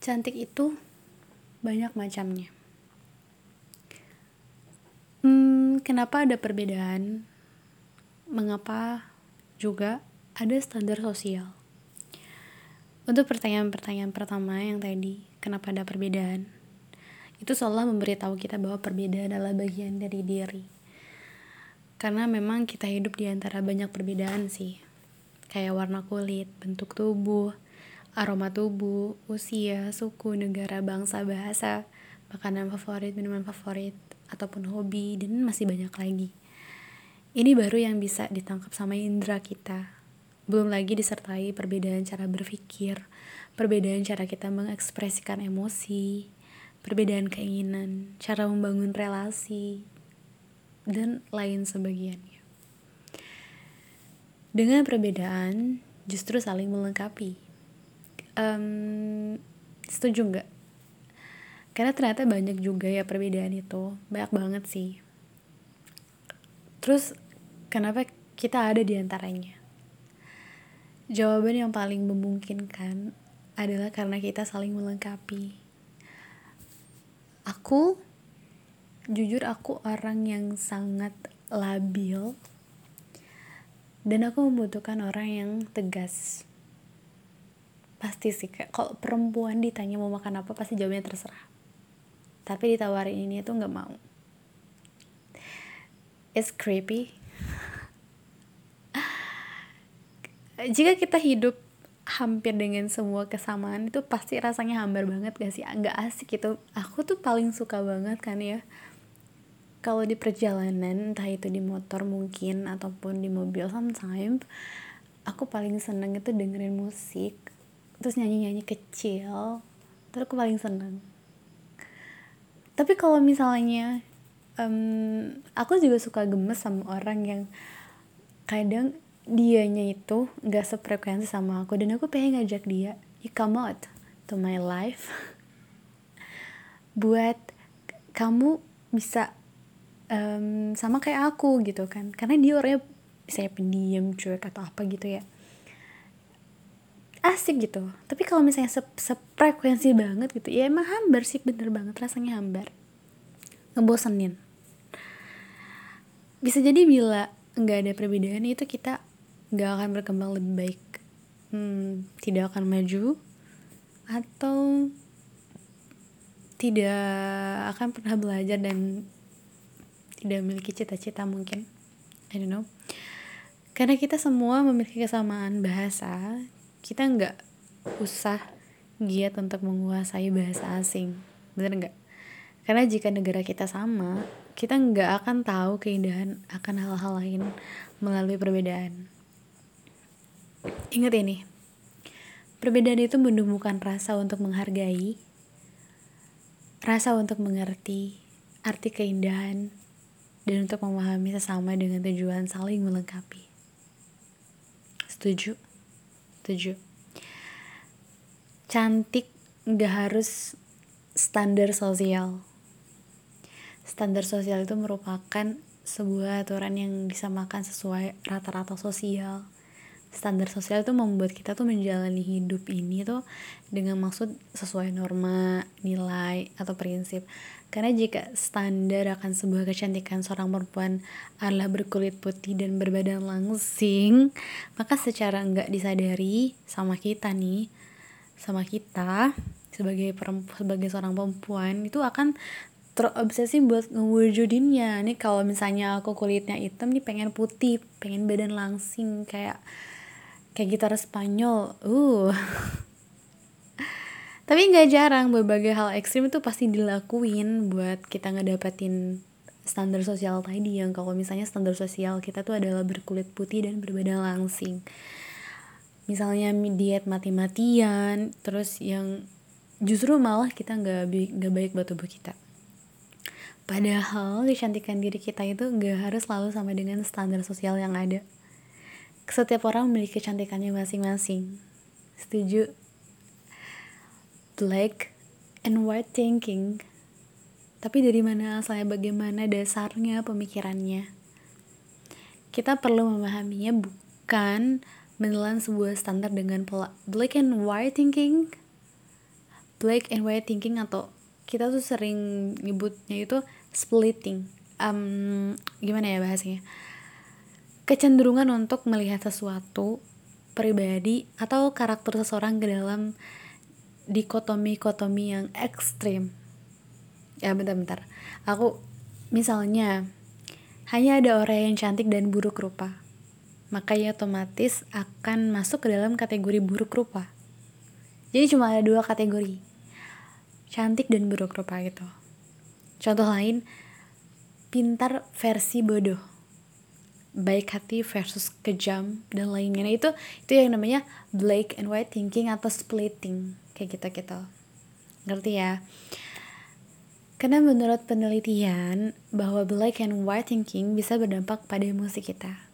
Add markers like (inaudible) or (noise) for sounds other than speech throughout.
cantik itu banyak macamnya. Hmm, kenapa ada perbedaan? Mengapa juga ada standar sosial? Untuk pertanyaan-pertanyaan pertama yang tadi, kenapa ada perbedaan? Itu seolah memberitahu kita bahwa perbedaan adalah bagian dari diri. Karena memang kita hidup di antara banyak perbedaan sih. Kayak warna kulit, bentuk tubuh, aroma tubuh, usia, suku, negara, bangsa, bahasa, makanan favorit, minuman favorit, ataupun hobi, dan masih banyak lagi. Ini baru yang bisa ditangkap sama indera kita. Belum lagi disertai perbedaan cara berpikir, perbedaan cara kita mengekspresikan emosi, perbedaan keinginan, cara membangun relasi, dan lain sebagainya. Dengan perbedaan, justru saling melengkapi um, setuju nggak? Karena ternyata banyak juga ya perbedaan itu. Banyak banget sih. Terus kenapa kita ada di antaranya? Jawaban yang paling memungkinkan adalah karena kita saling melengkapi. Aku jujur aku orang yang sangat labil. Dan aku membutuhkan orang yang tegas pasti sih kayak kalau perempuan ditanya mau makan apa pasti jawabnya terserah. Tapi ditawarin ini tuh nggak mau. It's creepy. (laughs) Jika kita hidup hampir dengan semua kesamaan itu pasti rasanya hambar banget gak sih? Nggak asik itu aku tuh paling suka banget kan ya kalau di perjalanan entah itu di motor mungkin ataupun di mobil sometimes aku paling seneng itu dengerin musik terus nyanyi-nyanyi kecil terus aku paling seneng. Tapi kalau misalnya um, aku juga suka gemes sama orang yang kadang dianya itu gak sefrekuensi sama aku dan aku pengen ngajak dia you come out to my life (laughs) buat kamu bisa um, sama kayak aku gitu kan. Karena dia orangnya saya pendiam cuek atau apa gitu ya asik gitu. Tapi kalau misalnya se sefrekuensi banget gitu ya emang hambar sih bener banget rasanya hambar. Ngebosenin. Bisa jadi bila nggak ada perbedaan itu kita nggak akan berkembang lebih baik. Hmm, tidak akan maju atau tidak akan pernah belajar dan tidak memiliki cita-cita mungkin. I don't know. Karena kita semua memiliki kesamaan bahasa kita nggak usah giat untuk menguasai bahasa asing. Bener nggak? Karena jika negara kita sama kita nggak akan tahu keindahan akan hal-hal lain melalui perbedaan. Ingat ini perbedaan itu menumbuhkan rasa untuk menghargai rasa untuk mengerti arti keindahan dan untuk memahami sesama dengan tujuan saling melengkapi. Setuju setuju cantik gak harus standar sosial. Standar sosial itu merupakan sebuah aturan yang disamakan sesuai rata-rata sosial. Standar sosial itu membuat kita tuh menjalani hidup ini tuh dengan maksud sesuai norma, nilai, atau prinsip. Karena jika standar akan sebuah kecantikan seorang perempuan adalah berkulit putih dan berbadan langsing, maka secara enggak disadari sama kita nih, sama kita sebagai perempuan, sebagai seorang perempuan itu akan terobsesi buat ngewujudinnya. Nih kalau misalnya aku kulitnya hitam nih pengen putih pengen badan langsing kayak kayak gitar Spanyol uh (laughs) tapi nggak jarang berbagai hal ekstrim itu pasti dilakuin buat kita ngedapetin standar sosial tadi yang kalau misalnya standar sosial kita tuh adalah berkulit putih dan berbadan langsing misalnya diet mati-matian terus yang justru malah kita nggak nggak baik buat tubuh kita padahal kecantikan diri kita itu nggak harus selalu sama dengan standar sosial yang ada setiap orang memiliki kecantikannya masing-masing. Setuju? Black and white thinking. Tapi dari mana asalnya, bagaimana dasarnya pemikirannya? Kita perlu memahaminya bukan menelan sebuah standar dengan pola black and white thinking. black and white thinking atau kita tuh sering nyebutnya itu splitting um, gimana ya bahasanya kecenderungan untuk melihat sesuatu pribadi atau karakter seseorang ke dalam dikotomi-kotomi yang ekstrim. Ya bentar-bentar. Aku misalnya hanya ada orang yang cantik dan buruk rupa maka ia otomatis akan masuk ke dalam kategori buruk rupa. Jadi cuma ada dua kategori cantik dan buruk rupa gitu. Contoh lain pintar versi bodoh baik hati versus kejam dan lainnya. Nah, itu itu yang namanya black and white thinking atau splitting kayak gitu gitu. Ngerti ya? Karena menurut penelitian bahwa black and white thinking bisa berdampak pada emosi kita.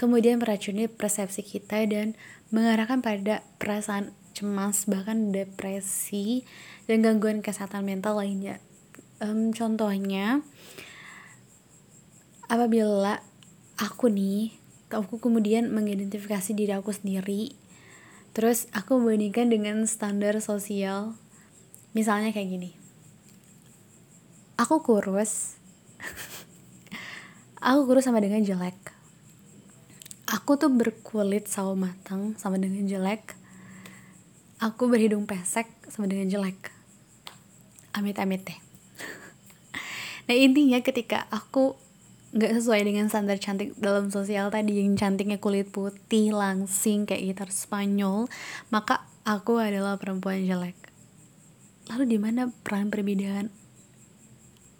Kemudian meracuni persepsi kita dan mengarahkan pada perasaan cemas bahkan depresi dan gangguan kesehatan mental lainnya. Um, contohnya apabila aku nih aku kemudian mengidentifikasi diri aku sendiri Terus aku membandingkan dengan standar sosial. Misalnya kayak gini. Aku kurus. (laughs) aku kurus sama dengan jelek. Aku tuh berkulit sawo matang sama dengan jelek. Aku berhidung pesek sama dengan jelek. Amit-amit deh. (laughs) nah intinya ketika aku nggak sesuai dengan standar cantik dalam sosial tadi yang cantiknya kulit putih langsing kayak gitar Spanyol maka aku adalah perempuan jelek. Lalu di mana peran perbedaan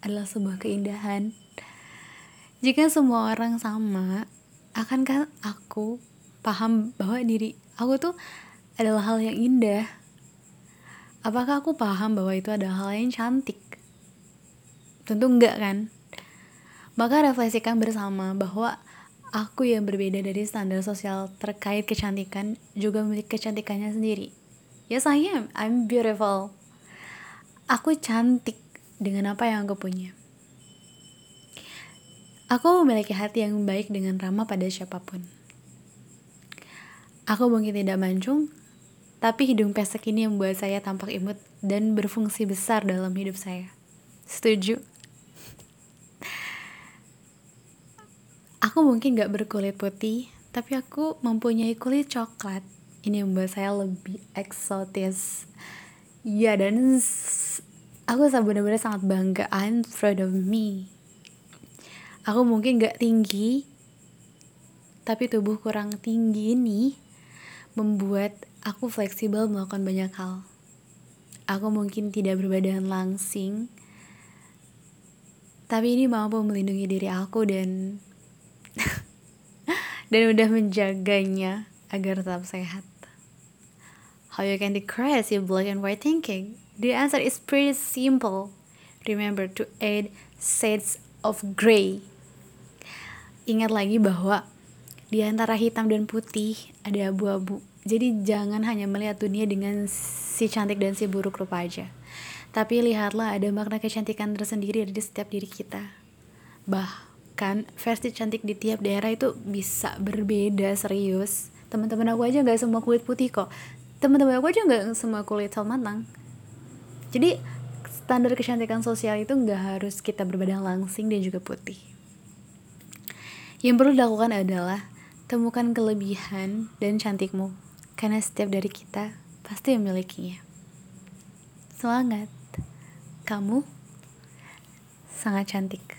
adalah sebuah keindahan? Jika semua orang sama akankah aku paham bahwa diri aku tuh adalah hal yang indah? Apakah aku paham bahwa itu adalah hal yang cantik? Tentu enggak kan maka refleksikan bersama bahwa aku yang berbeda dari standar sosial terkait kecantikan juga memiliki kecantikannya sendiri. Yes, I am. I'm beautiful. Aku cantik dengan apa yang aku punya. Aku memiliki hati yang baik dengan ramah pada siapa pun. Aku mungkin tidak mancung, tapi hidung pesek ini yang membuat saya tampak imut dan berfungsi besar dalam hidup saya. Setuju? Aku mungkin gak berkulit putih, tapi aku mempunyai kulit coklat. Ini membuat saya lebih eksotis. Ya, dan aku benar-benar sangat bangga. I'm proud of me. Aku mungkin gak tinggi, tapi tubuh kurang tinggi ini membuat aku fleksibel melakukan banyak hal. Aku mungkin tidak berbadan langsing, tapi ini mampu melindungi diri aku dan dan udah menjaganya agar tetap sehat. How you can decrease your black and white thinking? The answer is pretty simple. Remember to add shades of gray. Ingat lagi bahwa di antara hitam dan putih ada abu-abu. Jadi jangan hanya melihat dunia dengan si cantik dan si buruk rupa aja. Tapi lihatlah ada makna kecantikan tersendiri di setiap diri kita. Bah, kan versi cantik di tiap daerah itu bisa berbeda serius. Teman-teman aku aja nggak semua kulit putih kok. Teman-teman aku aja nggak semua kulit matang jadi standar kecantikan sosial itu nggak harus kita berbadan langsing dan juga putih. Yang perlu dilakukan adalah temukan kelebihan dan cantikmu. Karena setiap dari kita pasti memilikinya. Semangat. Kamu sangat cantik